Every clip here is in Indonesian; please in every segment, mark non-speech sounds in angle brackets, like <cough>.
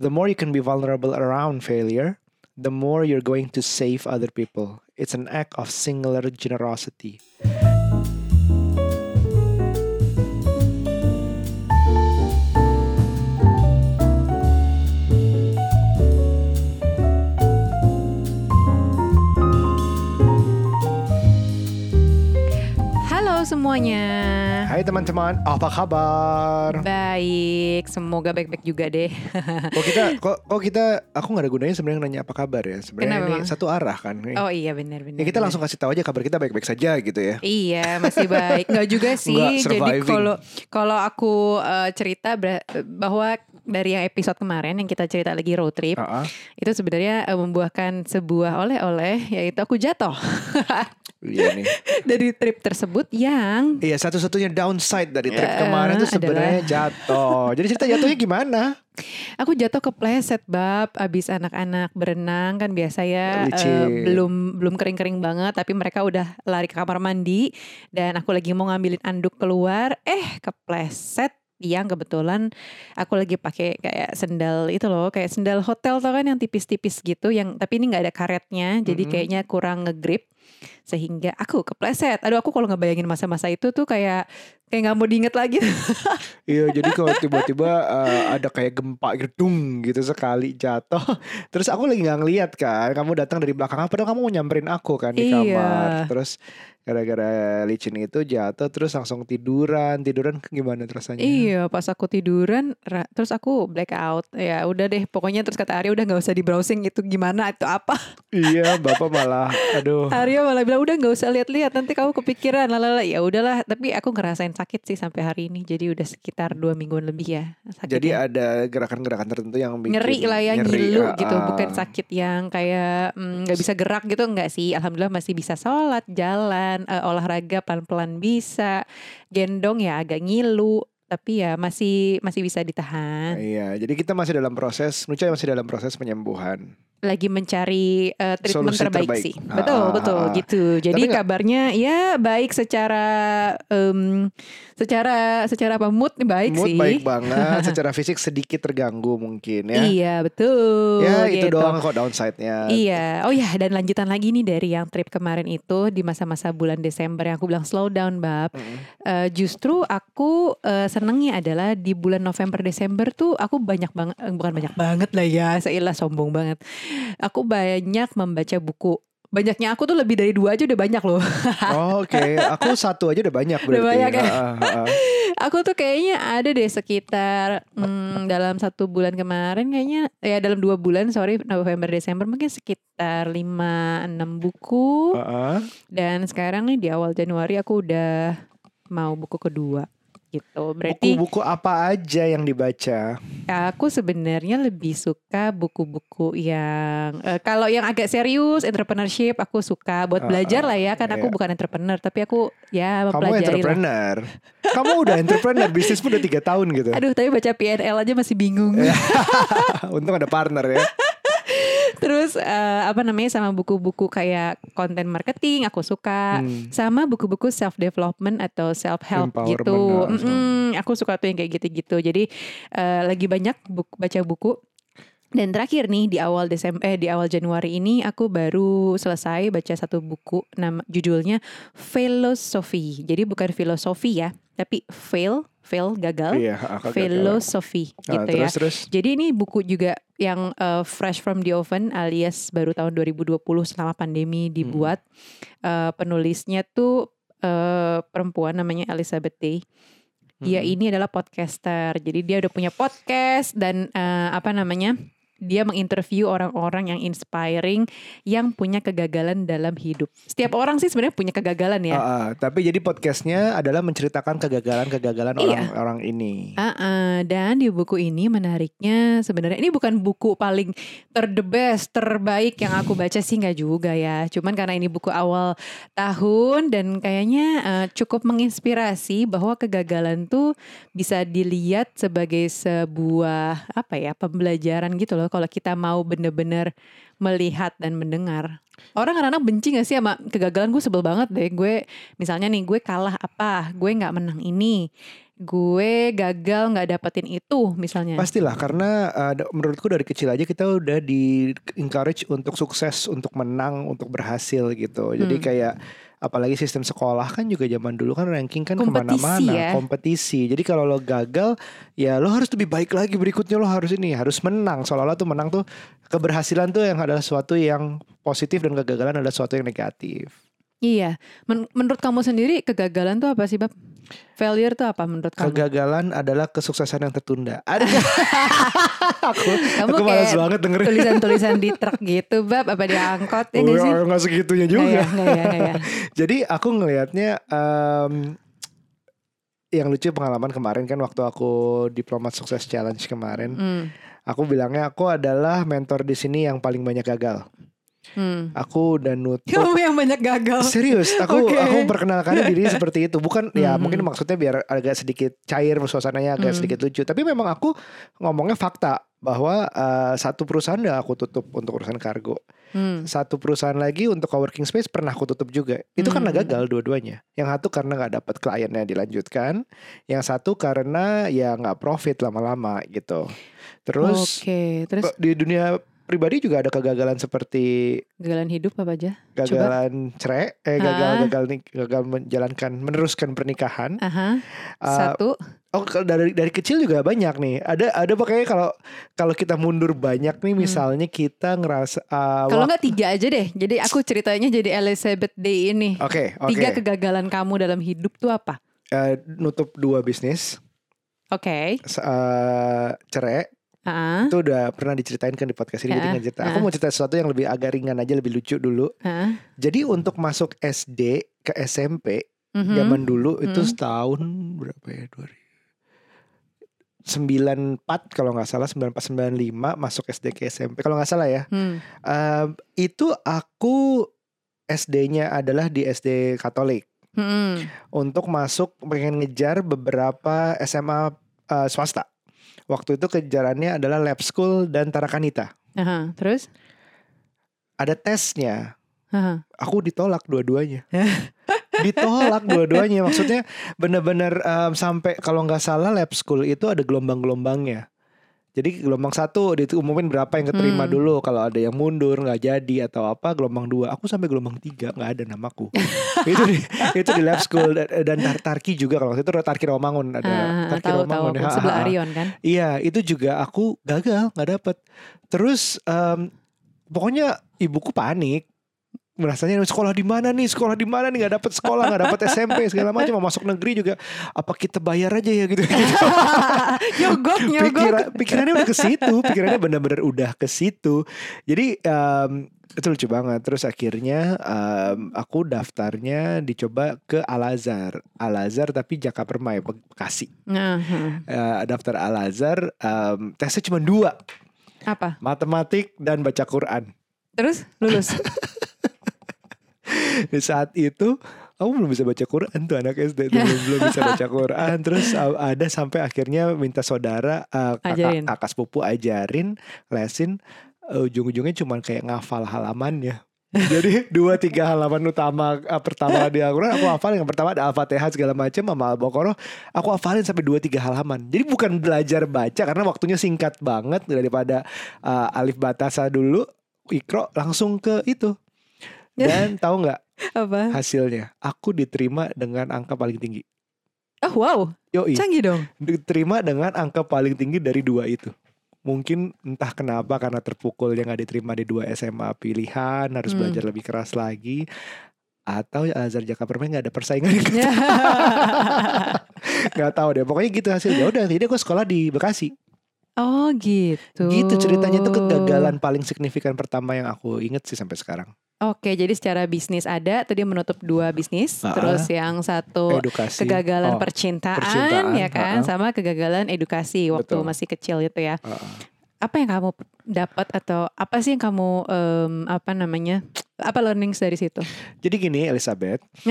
The more you can be vulnerable around failure, the more you're going to save other people. It's an act of singular generosity. Halo semuanya. Hai teman-teman, apa kabar? Baik, semoga baik-baik juga deh. <laughs> Kok kita, kok, kok kita, aku nggak ada gunanya sebenarnya nanya apa kabar ya. Sebenarnya ini emang? satu arah kan. oh iya benar-benar. ya kita langsung kasih tahu aja kabar kita baik-baik saja gitu ya. Iya masih baik. Nggak juga <laughs> sih. Nggak, Jadi kalau kalau aku eh, cerita bahwa dari yang episode kemarin yang kita cerita lagi road trip Ah, ah. itu sebenarnya eh, membuahkan sebuah oleh-oleh yaitu aku jatuh <laughs> Iya nih. <laughs> dari trip tersebut yang Iya satu-satunya downside dari trip Ya, kemarin itu adalah- sebenarnya jatuh. <laughs> Jadi cerita jatuhnya gimana? Aku jatuh ke pleset bab abis anak-anak berenang kan biasa ya Licin. eh, belum belum kering-kering banget tapi mereka udah lari ke kamar mandi dan aku lagi mau ngambilin anduk keluar eh kepleset yang kebetulan aku lagi pakai kayak sendal itu loh kayak sendal hotel tau kan yang tipis-tipis gitu yang tapi ini nggak ada karetnya jadi Mhm. kayaknya kurang ngegrip sehingga aku kepleset. Aduh aku kalau ngebayangin masa-masa itu tuh kayak kayak nggak mau diinget lagi. <laughs> Iya jadi kalau tiba-tiba eh, ada kayak gempa gedung gitu sekali jatuh. <laughs> Terus aku lagi nggak ngeliat kan, kamu datang dari belakang padahal kamu mau nyamperin aku kan di Iya. kamar. Terus gara-gara licin itu jatuh terus langsung tiduran. Tiduran gimana rasanya? Iya, pas aku tiduran, ra- terus aku black out. Ya udah deh, pokoknya terus kata Arya udah nggak usah di browsing itu gimana itu apa. <laughs> Iya, Bapak malah aduh. Arya malah bilang udah nggak usah lihat-lihat, nanti kamu kepikiran. Lalala, ya udahlah. Tapi aku ngerasain sakit sih sampai hari ini. Jadi udah sekitar dua mingguan lebih ya. Sakitnya. Jadi ada gerakan-gerakan tertentu yang bikin nyeri lah ya nyeri, ngilu ah, gitu ah. bukan sakit yang kayak mm, nggak bisa gerak gitu enggak sih alhamdulillah masih bisa sholat jalan eh, olahraga pelan-pelan bisa gendong ya agak ngilu tapi ya masih masih bisa ditahan Iya, jadi kita masih dalam proses, Nucha masih dalam proses penyembuhan. Lagi mencari eh, treatment Solusi terbaik, terbaik. sih. Ah, Betul, ah, betul ah. gitu. Jadi nggak- kabarnya ya baik secara em, secara secara apa mood baik Mood sih. baik banget, <laughs> secara fisik sedikit terganggu mungkin ya. Iya, betul. Ya itu gitu. doang kok downside-nya. Iya, oh ya dan lanjutan lagi nih dari yang trip kemarin itu di masa-masa bulan Desember yang aku bilang slow down bab. Mm-mm. Eh, justru aku eh, senengnya adalah di bulan November Desember tuh aku banyak banget, bukan banyak banget lah ya, seilah sombong banget. Aku banyak membaca buku. Banyaknya aku tuh lebih dari dua aja udah banyak loh. <laughs> Oh, Oke, aku satu aja udah banyak berarti. banyak ya? Ah, ah, ah. <laughs> aku tuh kayaknya ada deh sekitar hmm, dalam satu bulan kemarin kayaknya ya dalam dua bulan sorry November Desember mungkin sekitar lima enam buku. Ah, ah. Dan sekarang nih di awal Januari aku udah mau buku kedua gitu. Berarti Buku-buku apa aja yang dibaca? aku sebenarnya lebih suka buku-buku yang eh, kalau yang agak serius entrepreneurship aku suka buat belajar ah, lah ya kan aku iya. bukan entrepreneur tapi aku ya Kamu mempelajari lah. entrepreneur. Kamu udah entrepreneur, bisnis pun udah tiga tahun gitu. Aduh tapi baca PNL aja masih bingung. <laughs> Untung ada partner ya. Terus eh, apa namanya sama buku-buku kayak content marketing aku suka. Hmm. sama buku-buku self development atau self help gitu. Mm-mm, aku suka tuh yang kayak gitu-gitu. Jadi eh, lagi banyak buku, baca buku. Dan terakhir nih di awal Desember eh di awal Januari ini aku baru selesai baca satu buku nama judulnya Philosophy. Jadi bukan filosofi ya, tapi fail, fail gagal, Iya, gagal. philosophy Ah, gitu ya. terus terus. Jadi ini buku juga yang uh, fresh from the oven alias baru tahun 2020 selama pandemi dibuat. Uh, penulisnya tuh uh, perempuan namanya Elizabeth Day. Dia Hmm. ini adalah podcaster. Jadi dia udah punya podcast dan uh, apa namanya? Dia menginterview orang-orang yang inspiring yang punya kegagalan dalam hidup. Setiap orang sih sebenarnya punya kegagalan ya. Ah, ah. tapi jadi podcastnya adalah menceritakan kegagalan-kegagalan Iya. orang-orang ini. Ah, ah. dan di buku ini menariknya sebenarnya ini bukan buku paling ter the best terbaik yang aku baca sih nggak juga ya. Cuman karena ini buku awal tahun dan kayaknya eh, cukup menginspirasi bahwa kegagalan tuh bisa dilihat sebagai sebuah apa ya pembelajaran gitu loh. Kalau kita mau bener-bener melihat dan mendengar. Orang kadang-kadang benci gak sih sama kegagalan gue sebel banget deh. Gue misalnya nih gue kalah apa, gue nggak menang ini, gue gagal nggak dapetin itu misalnya. Pastilah karena uh, menurutku dari kecil aja kita udah di encourage untuk sukses, untuk menang, untuk berhasil gitu. Jadi Hmm. kayak apalagi sistem sekolah kan juga zaman dulu kan ranking kan ke mana-mana ya. kompetisi. Jadi kalau lo gagal ya lo harus lebih baik lagi berikutnya lo harus ini harus menang. Seolah-olah tuh menang tuh keberhasilan tuh yang adalah sesuatu yang positif dan kegagalan adalah sesuatu yang negatif. Iya. Men- menurut kamu sendiri kegagalan tuh apa sih bab? Failure tuh apa menurut kamu? Kegagalan adalah kesuksesan yang tertunda. Ada <laughs> aku Kamu aku malas banget dengerin. Tulisan-tulisan di truk <laughs> gitu bab apa di angkot ya nggak Oh, sih? nggak segitunya juga. ya, nggak ya, ya. <laughs> Jadi aku ngelihatnya em, yang lucu pengalaman kemarin kan waktu aku diplomat sukses challenge kemarin, Hmm, aku bilangnya aku adalah mentor di sini yang paling banyak gagal. Hmm. Aku udah nutup Kamu yang banyak gagal. Serius, aku Oke. aku perkenalkan diri <laughs> seperti itu. Bukan ya Mhm. mungkin maksudnya biar agak sedikit cair suasananya agak Mhm. sedikit lucu. Tapi memang aku ngomongnya fakta bahwa eh, satu perusahaan udah aku tutup untuk urusan kargo. Hmm. Satu perusahaan lagi untuk coworking space pernah aku tutup juga. Itu karena Mhm. gagal dua-duanya. Yang satu karena nggak dapat kliennya dilanjutkan, yang satu karena ya nggak profit lama-lama gitu. Terus Oke, terus di dunia pribadi juga ada kegagalan seperti kegagalan hidup apa aja? gagalan cerai, eh gagal Ah. gagal nik- gagal menjalankan meneruskan pernikahan. Aha. Uh, Satu. Oh dari dari kecil juga banyak nih. Ada ada pokoknya kalau kalau kita mundur banyak nih misalnya kita ngerasa uh, Hmm. Kalau nggak tiga aja deh. Jadi aku ceritanya jadi Elizabeth Day ini. Oke, oke. Tiga kegagalan kamu dalam hidup tuh apa? Eh, nutup dua bisnis, Oke. se- eh, cerai Ah, itu udah pernah diceritain kan di podcast ini. Jadi Ah, nggak cerita. Aku ah. mau cerita sesuatu yang lebih agak ringan aja, lebih lucu dulu. ah. Jadi untuk masuk SD ke SMP Mhm. zaman dulu itu Mhm. setahun berapa ya? 2000 94 kalau nggak salah 94 95 masuk SD ke SMP kalau nggak salah ya Hmm. Em, itu aku SD-nya adalah di SD Katolik Hmm. untuk masuk pengen ngejar beberapa SMA eh, swasta waktu itu kejarannya adalah lab school dan tarakanita Aha. Terus? ada tesnya Aha. aku ditolak dua-duanya <laughs> ditolak dua-duanya maksudnya bener-bener em, sampai kalau nggak salah lab school itu ada gelombang-gelombangnya jadi gelombang satu diumumin berapa yang keterima Hmm. dulu kalau ada yang mundur nggak jadi atau apa gelombang dua aku sampai gelombang tiga nggak ada namaku <laughs> itu di, itu di lab school dan, dan Tar- Tarki juga kalau waktu itu ada Tarki Romangun ada Ah, Tarki tahu tahu Romangun aku ya. sebelah ha. Arion kan. Iya, itu juga aku gagal, nggak dapet. Terus em, pokoknya ibuku panik. Merasanya sekolah di mana nih, sekolah di mana nih nggak dapet sekolah, nggak dapet SMP segala macam. Mau masuk negeri juga, apa kita bayar aja ya gitu. <laughs> nyogok nyogok. Pikiran, pikirannya udah ke situ, pikirannya benar-benar udah ke situ. Jadi em, itu lucu banget. Terus akhirnya em, aku daftarnya dicoba ke Al Azhar, Al Azhar tapi Jaka Permai Be- Bekasi. Nah, hmm. Eh, daftar Al Azhar, em, tesnya cuma dua, apa? matematik dan baca Quran. Terus lulus. <laughs> Di saat itu aku belum bisa baca Quran tuh anak SD tuh belum belum bisa baca Quran. Terus uh, ada sampai akhirnya minta saudara uh, kakak, kakak sepupu ajarin, lesin. uh, ujung-ujungnya cuma kayak ngafal halamannya. Jadi <laughs> dua tiga halaman utama uh, pertama di Al-Quran aku hafalin yang pertama ada Al-Fatihah segala macam sama Al-Baqarah aku hafalin sampai dua tiga halaman. Jadi bukan belajar baca karena waktunya singkat banget daripada uh, alif batasa dulu ikro langsung ke itu. Dan <laughs> tahu nggak apa? hasilnya? Aku diterima dengan angka paling tinggi. Oh wow, Yoi, canggih dong. diterima dengan angka paling tinggi dari dua itu. Mungkin entah kenapa karena terpukul yang gak diterima di dua SMA pilihan harus Hmm. belajar lebih keras lagi atau Azhar Jaka Permen nggak ada persaingan <laughs> nggak tahu deh pokoknya gitu hasilnya udah jadi aku sekolah di Bekasi oh gitu. gitu ceritanya itu kegagalan paling signifikan pertama yang aku inget sih sampai sekarang Oke, jadi secara bisnis ada, tadi menutup dua bisnis, Ah, terus yang satu edukasi kegagalan Oh, percintaan, percintaan, ya kan, ah. sama kegagalan edukasi waktu Betul. masih kecil itu ya. uh, Apa yang kamu dapat atau apa sih yang kamu em, apa namanya apa learnings dari situ? Jadi gini Elizabeth, <laughs>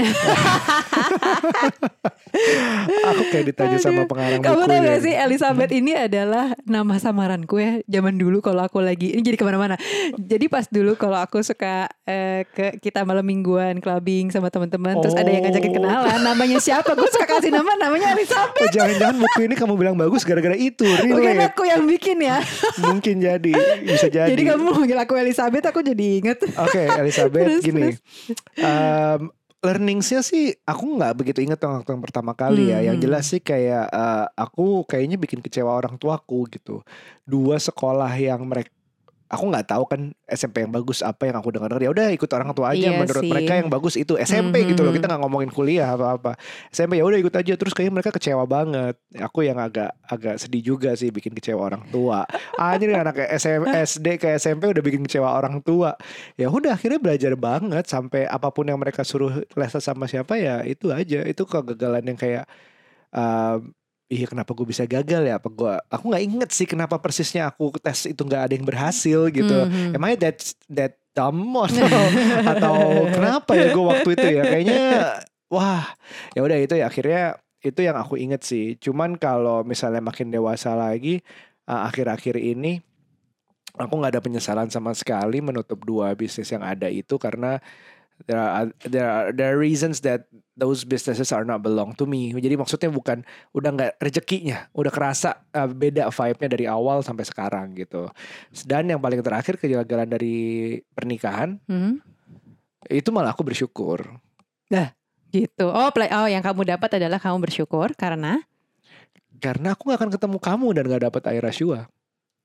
aku kayak ditanya sama pengarang Kamu buku tahu ini. gak sih Elizabeth ini adalah nama samaranku ya zaman dulu kalau aku lagi ini jadi ke mana-mana. Jadi pas dulu kalau aku suka eh, ke kita malam mingguan clubbing sama teman-teman terus ada yang ngajakin Oh. kenalan namanya siapa gue suka kasih nama namanya Elizabeth. Oh, jangan-jangan buku ini kamu bilang bagus gara-gara itu, Bukan relate. aku yang bikin ya. Mungkin jadi, bisa <laughs> jadi. Jadi kamu manggil aku Elizabeth aku jadi inget. Oke, Elizabeth Terus, gini. terus. Um, learningsnya sih aku nggak begitu inget waktu yang pertama kali ya. Yang Hmm. jelas sih kayak uh, aku kayaknya bikin kecewa orang tuaku gitu. Dua sekolah yang mereka aku nggak tahu kan SMP yang bagus apa yang aku dengar ya udah ikut orang tua aja Iya menurut sih. mereka yang bagus itu SMP gitu loh. Kita nggak ngomongin kuliah apa apa SMP ya udah ikut aja. Terus kayaknya mereka kecewa banget. Aku yang agak agak sedih juga sih bikin kecewa orang tua. Anjir anak SM, SD ke SMP udah bikin kecewa orang tua. Ya udah akhirnya belajar banget sampai apa pun yang mereka suruh les sama siapa ya itu aja. Itu kegagalan yang kayak um, Iya kenapa gue bisa gagal ya? Apa gue? Aku nggak inget sih kenapa persisnya aku tes itu nggak ada yang berhasil gitu. Mhm. Am I that that dumb atau, <laughs> atau kenapa ya gue waktu itu ya? Kayaknya wah ya udah itu ya akhirnya itu yang aku inget sih. Cuman kalau misalnya makin dewasa lagi uh, akhir-akhir ini aku nggak ada penyesalan sama sekali menutup dua bisnis yang ada itu karena there are there are, there are reasons that those businesses are not belong to me. Jadi maksudnya bukan udah nggak rezekinya, udah kerasa uh, beda vibe-nya dari awal sampai sekarang gitu. Dan yang paling terakhir kegagalan dari pernikahan Mhm. itu malah aku bersyukur. Gitu. Oh, play, oh yang kamu dapat adalah kamu bersyukur karena Karena aku gak akan ketemu kamu dan gak dapat air Rashua.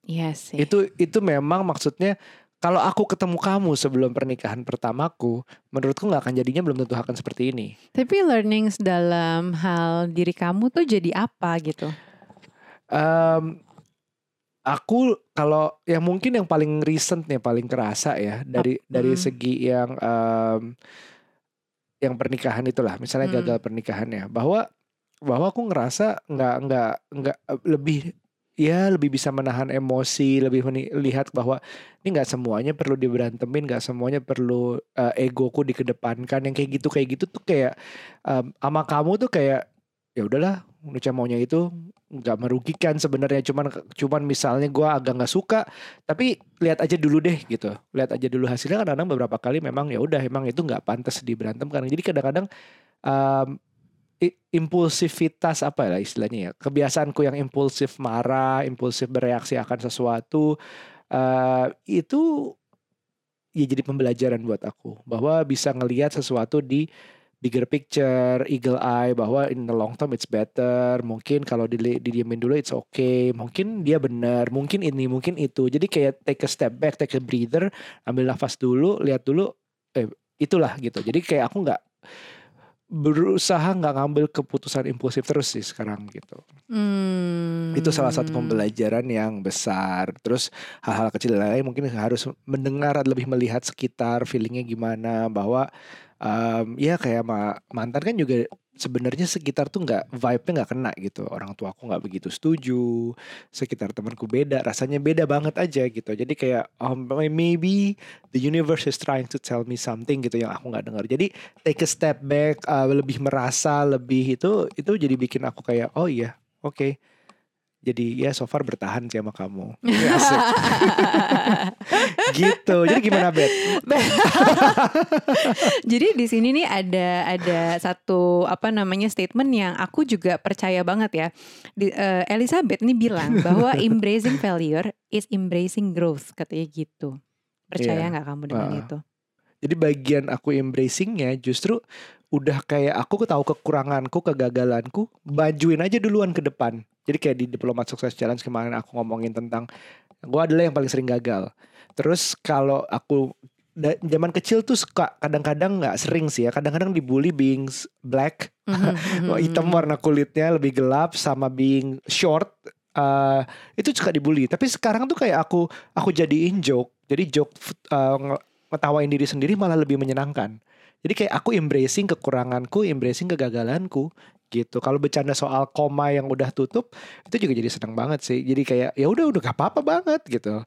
Iya sih. Itu itu memang maksudnya kalau aku ketemu kamu sebelum pernikahan pertamaku, menurutku nggak akan jadinya belum tentu akan seperti ini. Tapi learnings dalam hal diri kamu tuh jadi apa gitu? Em, aku kalau yang mungkin yang paling recent nih paling kerasa ya dari Ap- dari hmm. segi yang em, yang pernikahan itulah misalnya Hmm. gagal pernikahannya bahwa bahwa aku ngerasa nggak nggak nggak eh, lebih ya lebih bisa menahan emosi lebih meni- lihat bahwa ini nggak semuanya perlu diberantemin nggak semuanya perlu eh, egoku dikedepankan. Yang kayak gitu kayak gitu tuh kayak em, sama kamu tuh kayak ya udahlah Nucha maunya itu nggak merugikan sebenarnya. Cuman cuman misalnya gua agak nggak suka tapi lihat aja dulu deh gitu. Lihat aja dulu hasilnya. Kadang-kadang beberapa kali memang ya udah emang itu nggak pantas diberantemkan. Jadi kadang-kadang i- impulsivitas apa ya istilahnya ya kebiasaanku yang impulsif marah impulsif bereaksi akan sesuatu eh, itu ya jadi pembelajaran buat aku bahwa bisa ngelihat sesuatu di bigger picture, eagle eye bahwa in the long term it's better. Mungkin kalau di didiemin dulu it's okay. Mungkin dia benar, mungkin ini, mungkin itu. Jadi kayak take a step back, take a breather, ambil nafas dulu, lihat dulu eh itulah gitu. Jadi kayak aku nggak berusaha nggak ngambil keputusan impulsif terus sih sekarang gitu. Hmm. Itu salah satu pembelajaran yang besar. Terus hal-hal kecil lain mungkin harus mendengar lebih melihat sekitar feelingnya gimana bahwa em, ya kayak ma- mantan kan juga sebenarnya sekitar tuh nggak vibe-nya nggak kena gitu. Orang tua aku nggak begitu setuju. Sekitar temanku beda, rasanya beda banget aja gitu. Jadi kayak oh, maybe the universe is trying to tell me something gitu yang aku nggak dengar. Jadi take a step back, uh, lebih merasa, lebih itu itu jadi bikin aku kayak oh iya, oke. Jadi ya so far bertahan sih sama kamu. Gitu. Jadi gimana Bet? <laughs> Jadi di sini nih ada ada satu apa namanya statement yang aku juga percaya banget ya. Di, eh, Elizabeth nih bilang bahwa <laughs> embracing failure is embracing growth katanya gitu. Percaya Iya. nggak kamu dengan Ah. itu? Jadi bagian aku embracingnya justru udah kayak aku tahu kekuranganku, kegagalanku, bajuin aja duluan ke depan. Jadi kayak di Diplomat Sukses Challenge kemarin aku ngomongin tentang gue adalah yang paling sering gagal. Terus kalau aku da- zaman kecil tuh suka kadang-kadang nggak sering sih ya, kadang-kadang dibully being black, <laughs> Mhm, oh, hitam mhm. warna kulitnya lebih gelap sama being short. eh, itu suka dibully. Tapi sekarang tuh kayak aku aku jadiin joke. Jadi joke nge- ngetawain diri sendiri malah lebih menyenangkan. Jadi kayak aku embracing kekuranganku, embracing kegagalanku gitu. Kalau bercanda soal koma yang udah tutup, itu juga jadi seneng banget sih. Jadi kayak ya udah udah gak apa-apa banget gitu.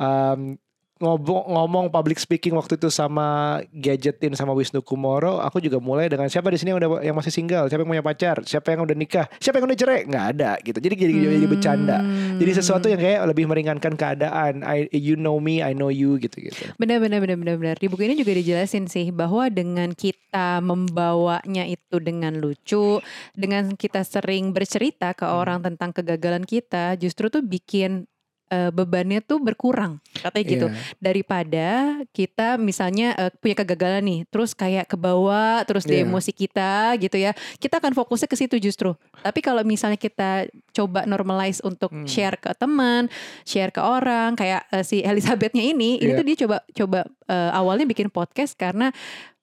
um, ngomong ngomong public speaking waktu itu sama gadgetin sama Wisnu Kumoro aku juga mulai dengan siapa di sini yang udah yang masih single? Siapa yang punya pacar? Siapa yang udah nikah? Siapa yang udah cerai? Nggak ada gitu. Jadi jadi jadi bercanda. Jadi sesuatu yang kayak lebih meringankan keadaan. I, you know me I know you gitu gitu Benar benar benar benar benar. Di buku ini juga dijelasin sih bahwa dengan kita membawanya itu dengan lucu, dengan kita sering bercerita ke Hmm. orang tentang kegagalan kita, justru tuh bikin eh, bebannya tuh berkurang katanya gitu Iya. daripada kita misalnya eh, punya kegagalan nih terus kayak ke bawah terus di Iya. emosi kita gitu ya kita akan fokusnya ke situ justru tapi kalau misalnya kita coba normalize untuk Hmm. share ke teman share ke orang kayak eh, si Elizabethnya ini ini Iya. tuh dia coba coba eh, awalnya bikin podcast karena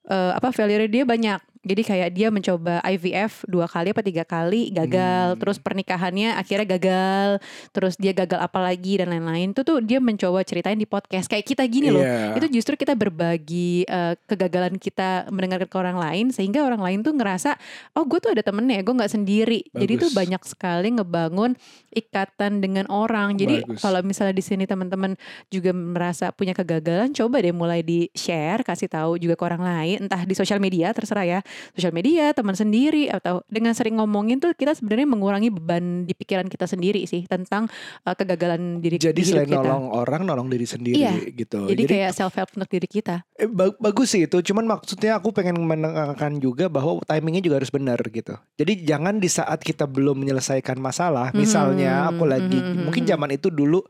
eh, apa failure dia banyak jadi kayak dia mencoba IVF dua kali apa tiga kali gagal. Hmm. terus pernikahannya akhirnya gagal. Terus dia gagal apa lagi dan lain-lain. Itu tuh dia mencoba ceritain di podcast. Kayak kita gini loh. Iya. itu justru kita berbagi eh, kegagalan kita mendengarkan ke orang lain. Sehingga orang lain tuh ngerasa oh gue tuh ada temennya gue nggak sendiri. Jadi tuh Bagus. banyak sekali ngebangun ikatan dengan orang. Jadi Bagus. kalau misalnya di sini teman-teman juga merasa punya kegagalan coba deh mulai di share kasih tahu juga ke orang lain. Entah di sosial media terserah ya sosial media teman sendiri atau dengan sering ngomongin tuh kita sebenarnya mengurangi beban di pikiran kita sendiri sih tentang eh, kegagalan diri jadi di selain kita. nolong orang nolong diri sendiri Iya. gitu jadi, kayak self help untuk diri kita Eh, ba- bagus sih itu, cuman maksudnya aku pengen menekankan juga bahwa timingnya juga harus benar gitu. Jadi jangan di saat kita belum menyelesaikan masalah, misalnya aku Mhm, lagi, mhm, mungkin mhm. zaman itu dulu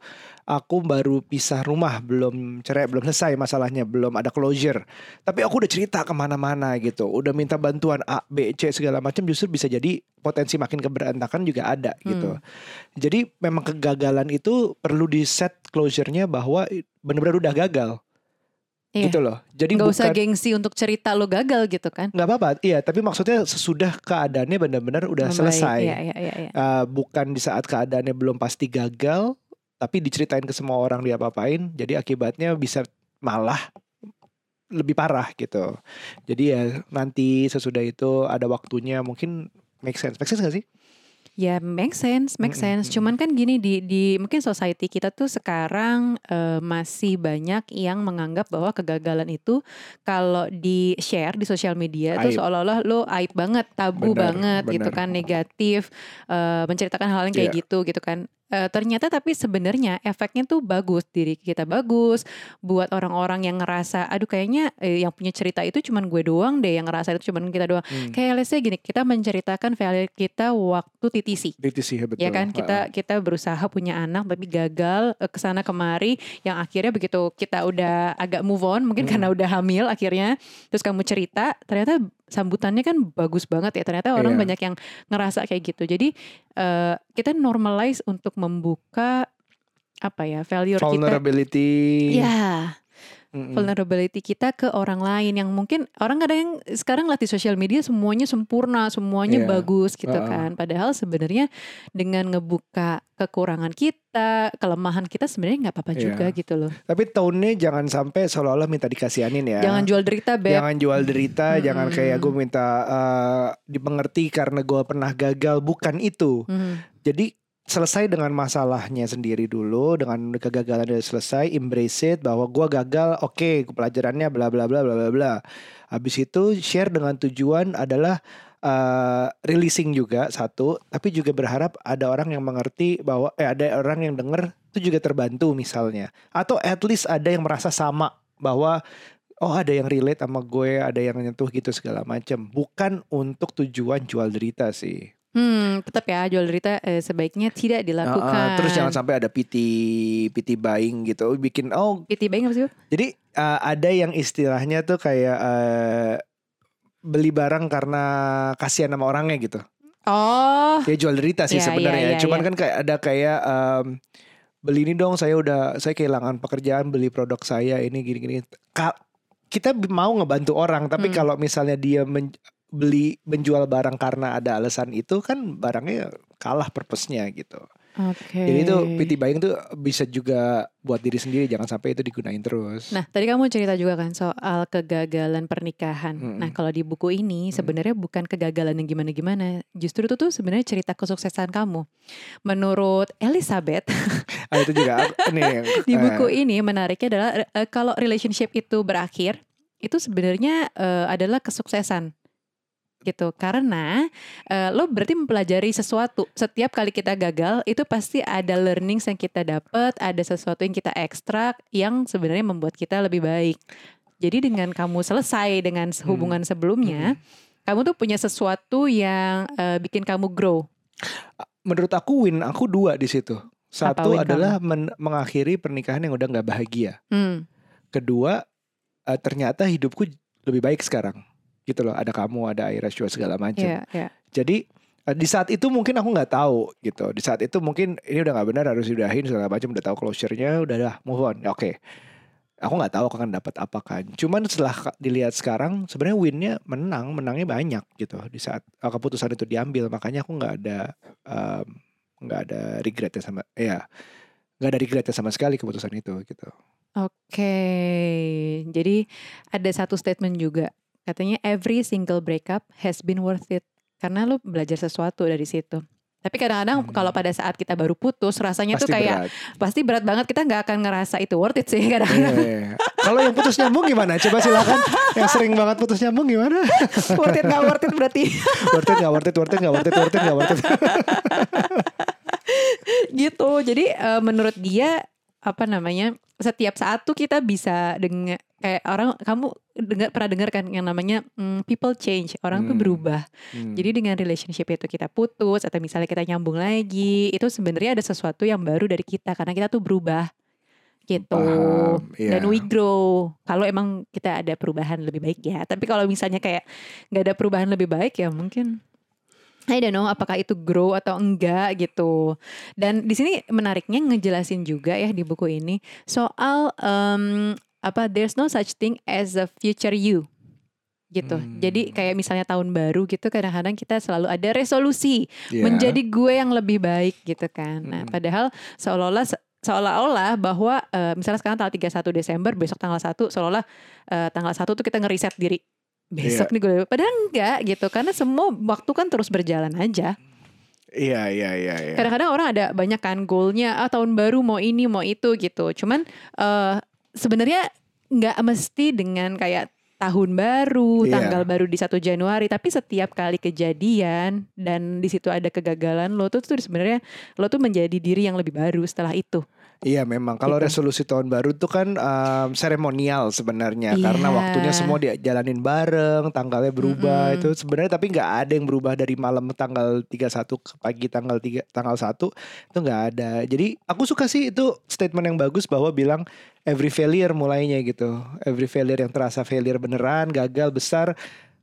aku baru pisah rumah, belum cerai, belum selesai masalahnya, belum ada closure. Tapi aku udah cerita ke mana-mana gitu, udah minta bantuan A, B, C segala macam, justru bisa jadi potensi makin keberantakan juga ada gitu. Hmm. Jadi memang kegagalan itu perlu di set closure-nya bahwa benar-benar udah gagal Iya. gitu loh. Jadi nggak usah gengsi untuk cerita lo gagal gitu kan nggak apa-apa, iya. Tapi maksudnya sesudah keadaannya benar-benar udah Membaik. selesai, Iya, iya, iya, iya. Eh, bukan di saat keadaannya belum pasti gagal, tapi diceritain ke semua orang dia apa-apain. Jadi akibatnya bisa malah lebih parah gitu. Jadi ya nanti sesudah itu ada waktunya mungkin make sense, make sense gak sih? Ya make sense, make sense. mm-mm. Cuman kan gini di di mungkin society kita tuh sekarang eh, masih banyak yang menganggap bahwa kegagalan itu kalau di share di sosial media itu seolah-olah lo aib banget, tabu Benar, banget gitu benar. kan, negatif, eh, menceritakan hal yang kayak Iya. gitu gitu kan. Eh, ternyata tapi sebenarnya efeknya tuh bagus diri kita bagus buat orang-orang yang ngerasa aduh kayaknya eh, yang punya cerita itu cuman gue doang deh yang ngerasa itu cuman kita doang Hmm. kayak say gini kita menceritakan failure kita waktu TTC Itu sih betul. ya kan kita kita berusaha punya anak tapi gagal eh, ke sana kemari yang akhirnya begitu kita udah agak move on mungkin Hmm. karena udah hamil akhirnya terus kamu cerita ternyata sambutannya kan bagus banget ya ternyata orang Iya. banyak yang ngerasa kayak gitu jadi eh, kita normalize untuk membuka apa ya kita vulnerability. ya Mm-mm. vulnerability kita ke orang lain yang mungkin orang kadang yang sekarang latih sosial media semuanya sempurna, semuanya Iya. bagus gitu Heeh. kan. Padahal sebenarnya dengan ngebuka kekurangan kita, kelemahan kita sebenarnya nggak apa-apa Iya. juga gitu loh. Tapi tone-nya jangan sampai seolah-olah minta dikasihanin ya. Jangan jual derita, Beb. Jangan jual derita, Mm-mm. jangan kayak gue minta eh, dimengerti karena gue pernah gagal, bukan itu. Mhm. Jadi selesai dengan masalahnya sendiri dulu, dengan kegagalan udah selesai, embrace it bahwa gue gagal, oke, pelajarannya bla bla bla bla bla bla. Habis itu share dengan tujuan adalah eh, releasing juga satu, tapi juga berharap ada orang yang mengerti bahwa eh ada orang yang denger itu juga terbantu misalnya, atau at least ada yang merasa sama bahwa oh ada yang relate sama gue, ada yang nyentuh gitu segala macam. Bukan untuk tujuan jual derita sih. Hmm, tetap ya jual derita eh, sebaiknya tidak dilakukan. uh, terus jangan sampai ada piti piti buying gitu, bikin oh Piti baik apa sih? Jadi uh, ada yang istilahnya tuh kayak uh, beli barang karena kasihan sama orangnya gitu. Oh, Ya jual derita sih Iya, sebenarnya. iya, iya, Cuman iya. kan kayak ada kayak um, beli ini dong saya udah saya kehilangan pekerjaan beli produk saya ini gini-gini. Ka- kita mau ngebantu orang tapi Hmm. kalau misalnya dia men- beli menjual barang karena ada alasan itu kan barangnya kalah purpose-nya gitu. Oke. Jadi itu PT buying tuh bisa juga buat diri sendiri jangan sampai itu digunain terus. Nah, tadi kamu cerita juga kan soal kegagalan pernikahan. Mm-mm. Nah, kalau di buku ini Mm. sebenarnya bukan kegagalan yang gimana-gimana. Justru itu tuh sebenarnya cerita kesuksesan kamu. Menurut Elizabeth, <laughs> Ah, itu juga nih <laughs> di eh, buku ini menariknya adalah eh, kalau relationship itu berakhir, itu sebenarnya eh, adalah kesuksesan gitu karena eh, lo berarti mempelajari sesuatu setiap kali kita gagal itu pasti ada learnings yang kita dapat ada sesuatu yang kita ekstrak yang sebenarnya membuat kita lebih baik jadi dengan kamu selesai dengan hubungan sebelumnya kamu tuh punya sesuatu yang eh, bikin kamu grow menurut aku win aku dua di situ. Satu adalah men- mengakhiri pernikahan yang udah nggak bahagia. hmm. Kedua eh, ternyata hidupku lebih baik sekarang. Gitu loh, ada kamu, ada Aira Shua segala macam. ya ya Jadi eh, di saat itu mungkin aku nggak tahu gitu. Di saat itu mungkin ini udah nggak benar harus diudahin segala macam. Udah tahu closure-nya, udah dah move on. Oke. Aku nggak tahu aku akan dapat apa kan. Cuman setelah dilihat sekarang, sebenarnya win-nya menang, menangnya banyak gitu. Di saat eh, keputusan itu diambil, makanya aku nggak ada nggak ada regretnya sama, ya nggak ada regretnya sama sekali keputusan itu gitu. Oke, jadi ada satu statement juga katanya every single breakup has been worth it karena lo belajar sesuatu dari situ. Tapi kadang-kadang Hmm. kalau pada saat kita baru putus rasanya Pasti tuh kayak berat. pasti berat banget kita nggak akan ngerasa itu worth it sih Iya, kadang-kadang iya. Kalau yang putus nyambung gimana? Coba silakan. yang sering banget putus nyambung gimana? worth it nggak worth it berarti worth it nggak worth it, worth it nggak worth it, worth it nggak worth it. gitu. Jadi eh, menurut dia apa namanya setiap saat tuh kita bisa dengar kayak orang kamu dengar pernah dengar kan yang namanya mm, people change orang tuh Hmm. berubah. Hmm. Jadi dengan relationship itu kita putus atau misalnya kita nyambung lagi, itu sebenarnya ada sesuatu yang baru dari kita karena kita tuh berubah gitu. Paham, iya. Dan we grow. Kalau emang kita ada perubahan lebih baik ya. Tapi kalau misalnya kayak nggak ada perubahan lebih baik ya mungkin I don't know apakah itu grow atau enggak gitu. Dan di sini menariknya ngejelasin juga ya di buku ini soal em, apa there's no such thing as a future you gitu. Hmm. Jadi kayak misalnya tahun baru gitu kadang-kadang kita selalu ada resolusi Iya. menjadi gue yang lebih baik gitu kan. Nah, Mm-mm. padahal seolah-olah seolah-olah bahwa eh, misalnya sekarang tanggal 31 Desember, besok tanggal 1 seolah-olah eh, tanggal 1 tuh kita ngeriset diri. Besok nih gue padahal enggak gitu karena semua waktu kan terus berjalan aja. Iya iya iya. iya. Kadang-kadang orang ada banyak kan goalnya ah tahun baru mau ini mau itu gitu. Cuman eh sebenarnya nggak mesti dengan kayak tahun baru, Iya. tanggal baru di 1 Januari, tapi setiap kali kejadian dan di situ ada kegagalan lo tuh tuh sebenarnya lo tuh menjadi diri yang lebih baru setelah itu. Iya memang kalau Gitu. resolusi tahun baru itu kan em, seremonial sebenarnya karena Iya. waktunya semua dijalanin bareng, tanggalnya berubah Mm-mm. itu sebenarnya tapi nggak ada yang berubah dari malam tanggal 31 ke pagi tanggal 3 tanggal 1 itu nggak ada. Jadi aku suka sih itu statement yang bagus bahwa bilang every failure mulainya gitu. Every failure yang terasa failure beneran, gagal besar,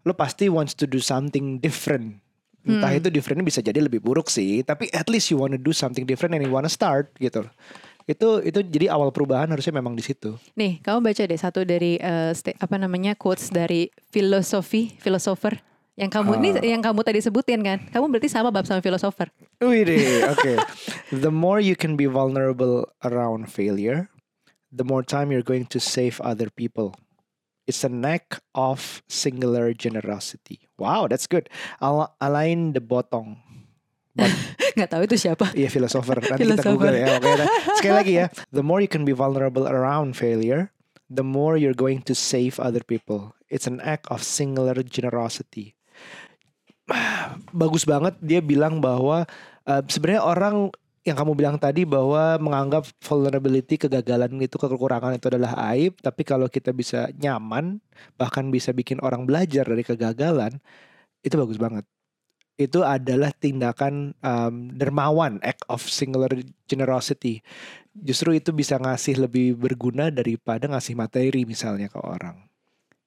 lo pasti wants to do something different. Entah Hmm. itu differentnya bisa jadi lebih buruk sih, tapi at least you wanna do something different and you wanna start gitu. Itu itu jadi awal perubahan harusnya memang di situ. Nih, kamu baca deh satu dari sta- apa namanya quotes dari filosofi, filosofer yang kamu ini Ah. yang kamu tadi sebutin kan. Kamu berarti sama bab sama filosofer. Wih deh, <laughs> oke. The more you can be vulnerable around failure, the more time you're going to save other people. It's an act of singular generosity. Wow, that's good. Al- Alain de Botong. <laughs> Nggak tahu itu siapa. Iya filosofer. Nanti kita google ya. Oke, nah, sekali lagi ya. <laughs> The more you can be vulnerable around failure, the more you're going to save other people. It's an act of singular generosity. <sighs> Bagus banget dia bilang bahwa eh, sebenarnya orang yang kamu bilang tadi bahwa menganggap vulnerability kegagalan itu kekurangan itu adalah aib, tapi kalau kita bisa nyaman bahkan bisa bikin orang belajar dari kegagalan itu bagus banget itu adalah tindakan um, dermawan act of singular generosity justru itu bisa ngasih lebih berguna daripada ngasih materi misalnya ke orang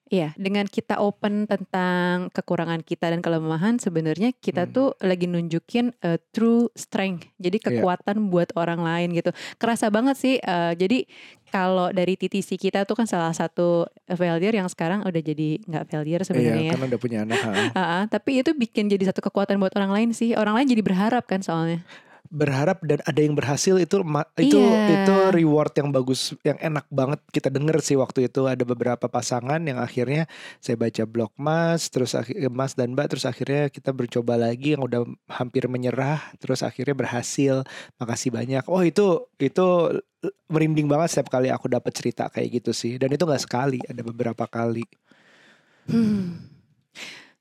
Iya, dengan kita open tentang kekurangan kita dan kelemahan, sebenarnya kita Hmm. tuh lagi nunjukin uh, true strength. Jadi Iya. kekuatan buat orang lain gitu. Kerasa banget sih. uh, jadi kalau dari TTC kita tuh kan salah satu failure yang sekarang udah jadi nggak failure sebenarnya iya ya. karena udah punya anak ah, <laughs> tapi itu bikin jadi satu kekuatan buat orang lain sih. Orang lain jadi berharap kan soalnya. Berharap dan ada yang berhasil itu itu Iya. itu reward yang bagus yang enak banget kita denger sih waktu itu. Ada beberapa pasangan yang akhirnya saya baca blog Mas terus akhi- Mas dan Mbak terus akhirnya kita bercoba lagi yang udah hampir menyerah terus akhirnya berhasil. Makasih banyak. Oh itu itu merinding banget setiap kali aku dapat cerita kayak gitu sih. Dan itu nggak sekali ada beberapa kali. Hmm.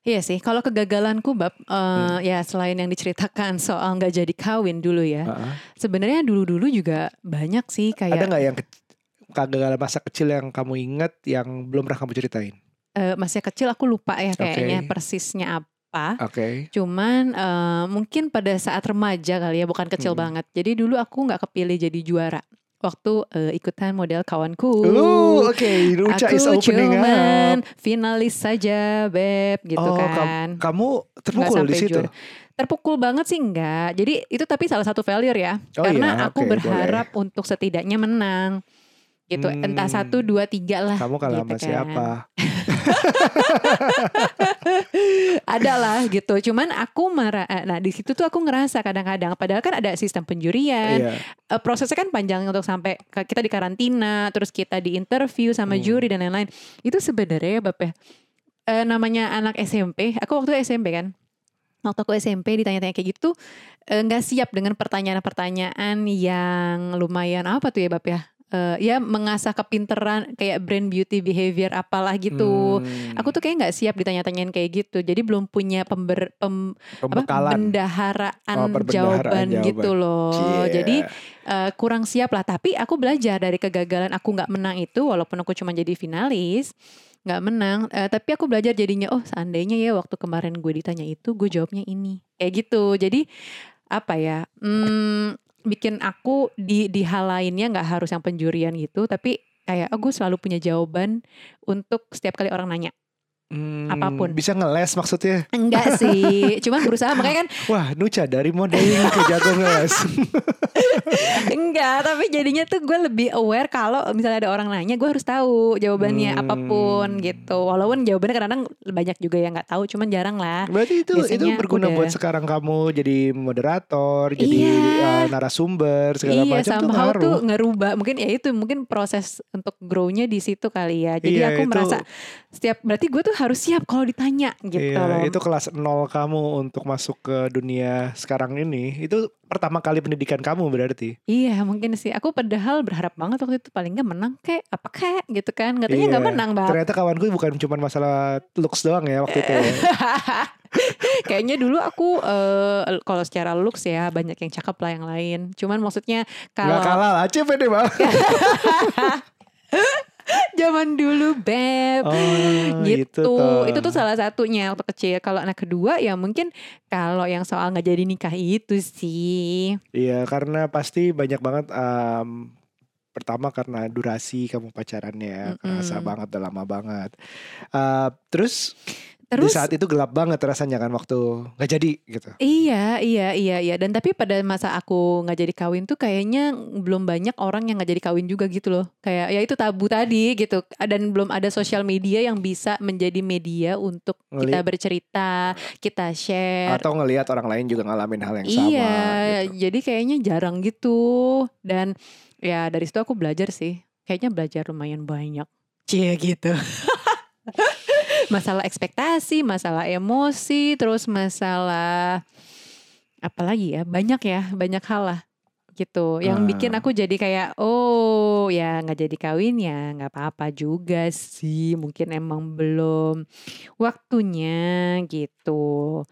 Iya sih, kalau kegagalanku bab eh, Hmm. ya selain yang diceritakan soal nggak jadi kawin dulu ya, Heeh. sebenarnya dulu-dulu juga banyak sih ada kayak nggak yang ke- kegagalan masa kecil yang kamu inget yang belum pernah kamu ceritain eh, masih kecil aku lupa ya kayaknya Oke. persisnya apa. oke Cuman eh, mungkin pada saat remaja kali ya, bukan kecil Hmm. banget. Jadi dulu aku nggak kepilih jadi juara waktu eh, ikutan model kawanku. Uh, oke, Ruca is aku opening cuman up. finalis saja, beb, gitu Oh, kan. Kamu Nggak terpukul di situ. Terpukul banget sih enggak. Jadi itu tapi salah satu failure ya. Oh Karena iya, aku oke, berharap untuk setidaknya menang. Gitu. Entah Hmm. satu, dua, tiga lah. Kamu kalah gitu sama kan. siapa? <laughs> Ada lah gitu. Cuman aku marah. Nah di situ tuh aku ngerasa kadang-kadang. Padahal kan ada sistem penjurian. Iya. Eh, prosesnya kan panjang untuk sampai kita di karantina, terus kita di interview sama Hmm. juri dan lain-lain. Itu sebenarnya Bap ya. eh, namanya anak SMP. Aku waktu SMP kan. Waktu aku SMP ditanya-tanya kayak gitu, eh, nggak siap dengan pertanyaan-pertanyaan yang lumayan apa tuh ya Bap ya? Eh, ya mengasah kepinteran kayak brand beauty behavior apalah gitu. Hmm, Aku tuh kayak nggak siap ditanya-tanyain kayak gitu. Jadi belum punya pember, pem, apa, pembekalan. bendaharaan Oh, jawaban, jawaban. gitu loh. Cie. Jadi eh, kurang siap lah. Tapi aku belajar dari kegagalan aku nggak menang itu, walaupun aku cuma jadi finalis, nggak menang. Eh, tapi aku belajar jadinya, oh seandainya ya waktu kemarin gue ditanya itu, gue jawabnya ini, kayak gitu. Jadi apa ya? Hmm, bikin aku di di hal lainnya nggak harus yang penjurian gitu, tapi kayak oh, gue selalu punya jawaban untuk setiap kali orang nanya. Hmm, apa pun. Bisa ngeles maksudnya. Enggak <laughs> sih, cuman berusaha makanya kan Wah, Nuca dari modeling ke jago ngeles. <laughs> enggak, tapi jadinya tuh gue lebih aware kalau misalnya ada orang nanya, gue harus tahu jawabannya Hmm. apa pun gitu. Walaupun jawabannya kadang-kadang banyak juga yang nggak tahu, cuman jarang lah. Berarti itu itu berguna udah. buat sekarang kamu jadi moderator, jadi Iya. uh, narasumber segala iya, macam tuh ngaruh. tuh ngerubah. Mungkin ya itu mungkin proses untuk grow-nya di situ kali ya. Jadi Iya, aku itu- merasa setiap berarti gue tuh harus siap kalau ditanya gitu Iya, itu kelas nol kamu untuk masuk ke dunia sekarang ini. Itu pertama kali pendidikan kamu berarti. Iya mungkin sih. Aku padahal berharap banget waktu itu paling nggak menang kek apa kek gitu kan. Katanya nggak Iya. menang bang. Ternyata kawanku bukan cuma masalah looks doang ya waktu itu. ya. <laughs> Kayaknya dulu aku eh, kalau secara looks ya banyak yang cakep lah yang lain. Cuman maksudnya Nggak kalau kalah lah, CPD bang. <laughs> zaman dulu beb Oh, gitu. toh. Itu tuh salah satunya waktu kecil. Kalau anak kedua ya mungkin kalau yang soal nggak jadi nikah itu sih. Iya, karena pasti banyak banget. em, pertama karena durasi kamu pacarannya, kerasa Mm-mm. banget, udah lama banget. Eh, terus, Terus di saat itu gelap banget rasanya kan waktu nggak jadi gitu. Iya, iya, iya, iya. Dan tapi pada masa aku nggak jadi kawin tuh kayaknya belum banyak orang yang nggak jadi kawin juga gitu loh. Kayak ya itu tabu tadi gitu. Dan belum ada sosial media yang bisa menjadi media untuk kita Ngeli- bercerita, kita share. Atau ngelihat orang lain juga ngalamin hal yang sama. iya, gitu. jadi kayaknya jarang gitu. Dan ya dari situ aku belajar sih. Kayaknya belajar lumayan banyak. Cie gitu. <laughs> masalah ekspektasi, masalah emosi, terus masalah apa lagi ya? Banyak ya, banyak hal lah gitu. Yang Ah. bikin aku jadi kayak oh ya nggak jadi kawin ya nggak apa-apa juga sih. Mungkin emang belum waktunya gitu.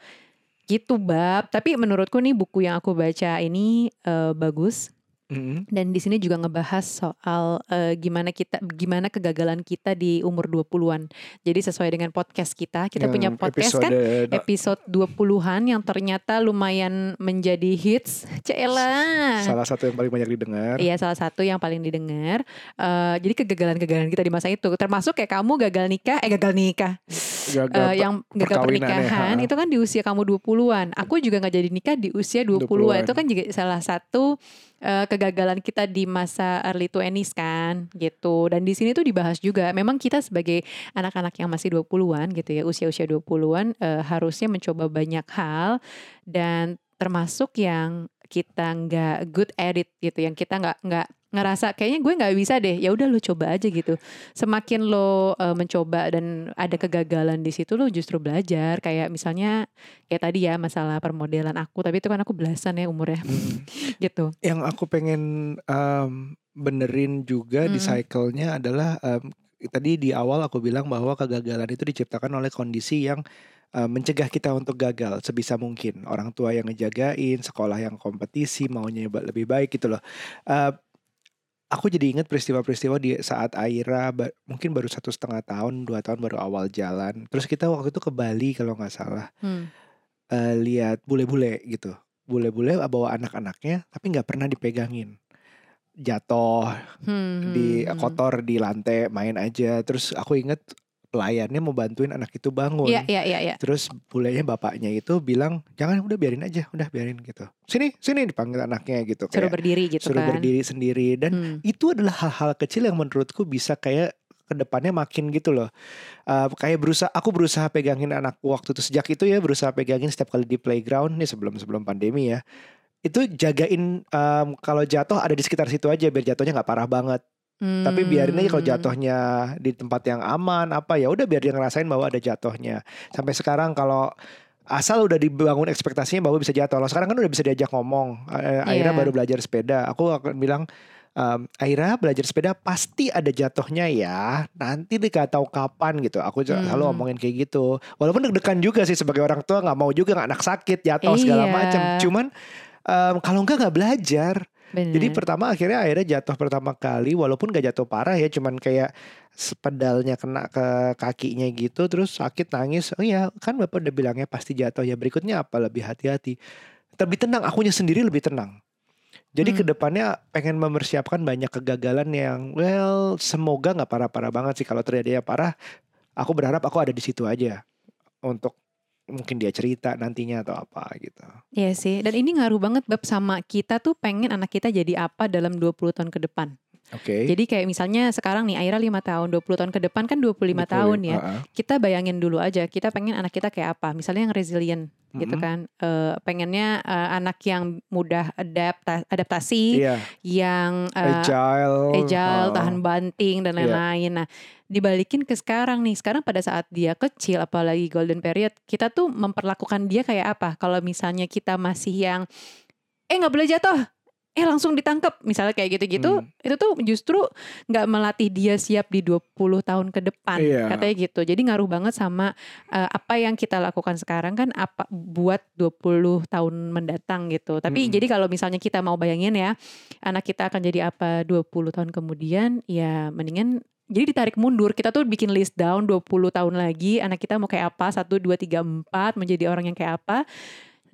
Gitu bab. Tapi menurutku nih buku yang aku baca ini eh, bagus Mm-mm. dan di sini juga ngebahas soal eh, gimana kita gimana kegagalan kita di umur 20-an. Jadi sesuai dengan podcast kita, kita Yang punya podcast kan episode- episode 20-an yang ternyata lumayan menjadi hits. Cela. salah satu yang paling banyak didengar. Iya salah satu yang paling didengar. Eh, jadi kegagalan-kegagalan kita di masa itu, termasuk kayak kamu gagal nikah, eh gagal nikah, Gagal Eh, yang gagal ya, pernikahan ha. itu kan di usia kamu 20-an. Aku juga nggak jadi nikah di usia 20-an. 20-an. Itu kan juga salah satu eh, kegagalan kita di masa early 20s kan gitu. Dan di sini tuh dibahas juga memang kita sebagai anak-anak yang masih 20-an gitu ya, usia-usia 20-an eh, harusnya mencoba banyak hal dan termasuk yang kita nggak good at it gitu, yang kita nggak nggak ngerasa kayaknya gue nggak bisa deh, ya udah lo coba aja gitu. Semakin lo uh, mencoba dan ada kegagalan di situ, lo justru belajar. Kayak misalnya kayak tadi ya masalah permodelan aku, tapi itu kan aku belasan ya umurnya, Hmm. <laughs> gitu. Yang aku pengen um, benerin juga di Mm. cycle-nya adalah um, tadi di awal aku bilang bahwa kegagalan itu diciptakan oleh kondisi yang uh, mencegah kita untuk gagal sebisa mungkin. Orang tua yang ngejagain, sekolah yang kompetisi, maunya lebih baik gitu loh. Uh, aku jadi ingat peristiwa-peristiwa di saat Aira ba- mungkin baru satu setengah tahun, dua tahun baru awal jalan. Terus kita waktu itu ke Bali kalau nggak salah. Hmm. eh, lihat bule-bule gitu. Bule-bule bawa anak-anaknya tapi nggak pernah dipegangin. Jatuh, Hmm, di hmm, hmm. kotor di lantai, main aja. Terus aku inget pelayannya mau bantuin anak itu bangun. Iya iya iya. iya. Terus bulenya bapaknya itu bilang, "Jangan, udah biarin aja, udah biarin gitu. Sini, sini dipanggil anaknya gitu Suruh kayak berdiri gitu suruh kan. berdiri sendiri dan Hmm. itu adalah hal-hal kecil yang menurutku bisa kayak ke depannya makin gitu loh Eh, kayak berusaha aku berusaha pegangin anakku waktu itu sejak itu ya berusaha pegangin setiap kali di playground nih sebelum sebelum pandemi ya itu jagain em, kalau jatuh ada di sekitar situ aja biar jatuhnya nggak parah banget tapi biarin aja kalau Hmm. jatuhnya di tempat yang aman apa ya udah biar dia ngerasain bahwa ada jatuhnya sampai sekarang kalau asal udah dibangun ekspektasinya bahwa bisa jatuh. Kalau sekarang kan udah bisa diajak ngomong. Eh, Aira Iya. baru belajar sepeda. Aku akan bilang ehm, Aira belajar sepeda pasti ada jatuhnya ya. Nanti deh gak tahu kapan gitu. Aku selalu Hmm. ngomongin kayak gitu. Walaupun deg-degan juga sih sebagai orang tua nggak mau juga nggak anak sakit jatuh segala Iya. macam. Cuman em, kalau enggak nggak belajar. Bener. Jadi pertama akhirnya akhirnya jatuh pertama kali walaupun gak jatuh parah ya cuman kayak pedalnya kena ke kakinya gitu terus sakit nangis. Oh iya kan Bapak udah bilangnya pasti jatuh ya berikutnya apa lebih hati-hati. Lebih tenang akunya sendiri lebih tenang. Jadi Hmm. ke depannya pengen mempersiapkan banyak kegagalan yang well semoga nggak parah-parah banget sih kalau terjadi parah. Aku berharap aku ada di situ aja untuk mungkin dia cerita nantinya atau apa gitu. Iya sih, dan ini ngaruh banget bab sama kita tuh pengen anak kita jadi apa dalam 20 tahun ke depan. Oke. Jadi kayak misalnya sekarang nih Aira 5 tahun, 20 tahun ke depan kan 25 Betul, tahun ya. uh-uh. Kita bayangin dulu aja, kita pengen anak kita kayak apa. Misalnya yang resilient gitu Mm-mm. kan. Eh, pengennya eh, anak yang mudah adapta- adaptasi, Iya, yang eh, agile, agile, uh, tahan banting dan Iya. lain-lain. Nah, dibalikin ke sekarang nih. Sekarang pada saat dia kecil apalagi golden period, kita tuh memperlakukan dia kayak apa? Kalau misalnya kita masih yang eh nggak boleh jatuh. Eh langsung ditangkap misalnya kayak gitu-gitu, Hmm. itu tuh justru nggak melatih dia siap di 20 tahun ke depan. Iya. Katanya gitu. Jadi ngaruh banget sama eh, apa yang kita lakukan sekarang kan apa buat 20 tahun mendatang gitu. Tapi Mm-mm. jadi kalau misalnya kita mau bayangin ya, anak kita akan jadi apa 20 tahun kemudian, ya mendingan jadi ditarik mundur. Kita tuh bikin list down 20 tahun lagi, anak kita mau kayak apa, 1 2 3 4 menjadi orang yang kayak apa.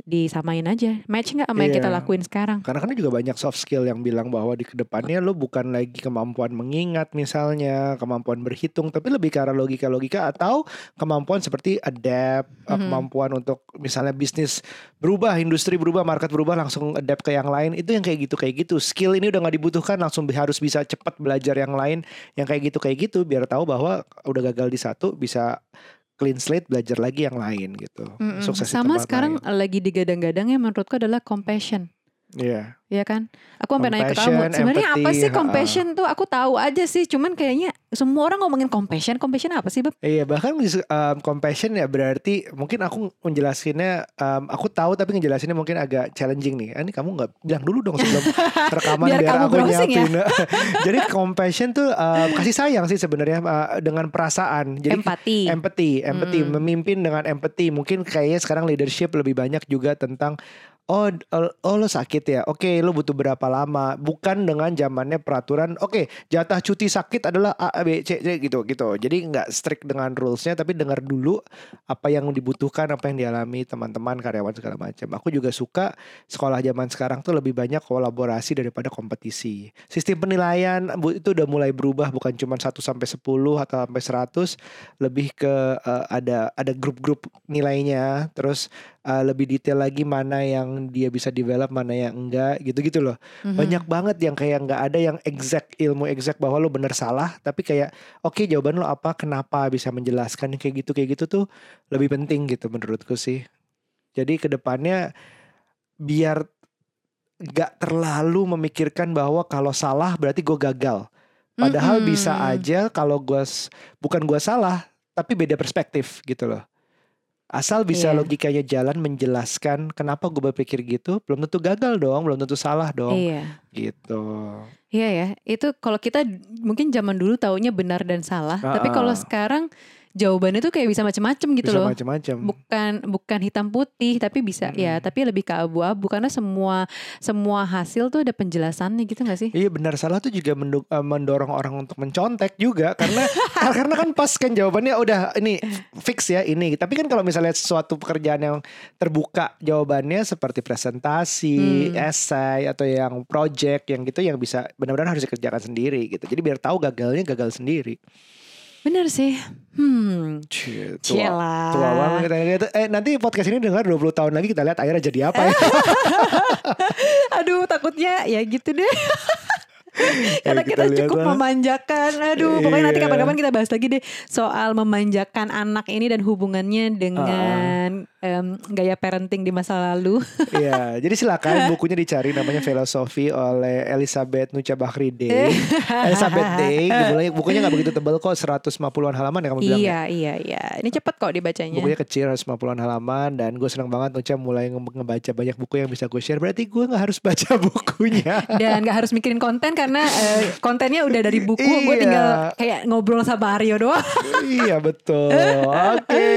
Disamain aja. Match nggak sama yang kita Iya. lakuin sekarang? Karena kan juga banyak soft skill yang bilang bahwa di ke depannya lo bukan lagi kemampuan mengingat misalnya, kemampuan berhitung, tapi lebih ke arah logika-logika atau kemampuan seperti adapt, eh, Mhm. kemampuan untuk misalnya bisnis berubah, industri berubah, market berubah, langsung adapt ke yang lain. Itu yang kayak gitu kayak gitu. Skill ini udah nggak dibutuhkan, langsung harus bisa cepat belajar yang lain, yang kayak gitu kayak gitu, biar tahu bahwa udah gagal di satu bisa clean slate belajar lagi yang lain gitu. Sukses di Sama sekarang lain. lagi digadang-gadangnya menurutku adalah compassion. Iya. ya kan? Aku sampai nanya ke kamu, sebenarnya apa sih compassion tuh? Aku tahu aja sih, cuman kayaknya semua orang ngomongin compassion. Compassion apa sih, Beb? Iya bahkan um, compassion ya berarti mungkin aku menjelasinnya um, aku tahu tapi ngejelasinnya mungkin agak challenging nih. Ah, Ini kamu nggak bilang dulu dong sebelum <laughs> rekaman Biar biar, kamu aku browsing ya. nyiapin. <laughs> Jadi compassion tuh um, kasih sayang sih sebenarnya uh, dengan perasaan. Jadi Empati. empathy, empathy, Hmm. memimpin dengan empathy. Mungkin kayaknya sekarang leadership lebih banyak juga tentang oh oh, oh, lo sakit ya. Oke, lo butuh berapa lama? Bukan dengan zamannya peraturan. Oke, jatah cuti sakit adalah A B C C gitu gitu. Jadi nggak strict dengan rulesnya, tapi dengar dulu apa yang dibutuhkan, apa yang dialami teman-teman karyawan segala macam. Aku juga suka sekolah zaman sekarang tuh lebih banyak kolaborasi daripada kompetisi. Sistem penilaian itu udah mulai berubah bukan cuma 1 sampai 10 atau sampai 100 lebih ke eh, ada ada grup-grup nilainya terus eh, lebih detail lagi mana yang dia bisa develop mana yang enggak gitu-gitu loh Mhm. banyak banget yang kayak nggak ada yang exact ilmu exact bahwa lo bener salah tapi kayak oke jawaban lo apa kenapa bisa menjelaskan kayak gitu kayak gitu tuh lebih penting gitu menurutku sih jadi ke depannya biar gak terlalu memikirkan bahwa kalau salah berarti gue gagal. Padahal Mm-mm. bisa aja kalau gue bukan gue salah, tapi beda perspektif gitu loh. Asal bisa Iya. logikanya jalan menjelaskan kenapa gue berpikir gitu, belum tentu gagal dong, belum tentu salah dong, Iya. gitu. Iya ya, itu kalau kita mungkin zaman dulu taunya benar dan salah, tapi Ah, kalau ah. sekarang jawabannya tuh kayak bisa macam-macam gitu bisa loh. macam-macam. Bukan bukan hitam putih, tapi bisa ya, Mm-mm. tapi lebih ke abu-abu karena semua semua hasil tuh ada penjelasannya gitu gak sih? Iya benar salah tuh juga eh, mendorong orang untuk mencontek juga karena <laughs> karena kan pas kan jawabannya udah ini fix ya ini. Tapi kan kalau misalnya sesuatu pekerjaan yang terbuka jawabannya seperti presentasi, Hmm. esai atau yang project yang gitu yang bisa benar-benar harus dikerjakan sendiri gitu. Jadi biar tahu gagalnya gagal sendiri. Bener sih. Hmm. Cie, tua, Cielah. tua banget kita lihat. Eh nanti podcast ini dengar 20 tahun lagi kita lihat akhirnya jadi apa ya. <laughs> Aduh, takutnya ya gitu deh. <laughs> <laughs> Karena kita kita, cukup lah. memanjakan. Aduh, pokoknya nanti Iya. kapan-kapan kita bahas lagi deh soal memanjakan anak ini dan hubungannya dengan em, gaya parenting di masa lalu. <laughs> Iya, jadi silakan bukunya dicari namanya Filosofi oleh Elizabeth Nucha Bahride. <laughs> Elizabeth Day, bukunya, bukunya gak begitu tebal kok, 150-an halaman ya kamu bilang ya. iya, iya, iya. Ini cepet kok dibacanya. Bukunya kecil 150-an halaman dan gue senang banget Nucha mulai nge- ngebaca banyak buku yang bisa gue share. Berarti gue gak harus baca bukunya. Dan gak harus mikirin konten karena eh, kontennya udah dari buku. Gue Iya. tinggal kayak ngobrol sama Aryo doang. iya betul. Oke,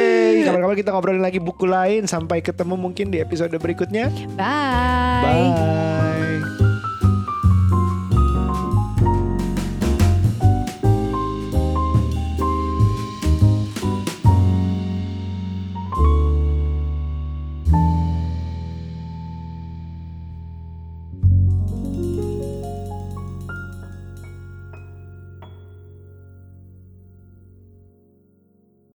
kapan-kapan kita ngobrolin lagi buku lain. Sampai ketemu mungkin di episode berikutnya. Bye. Bye.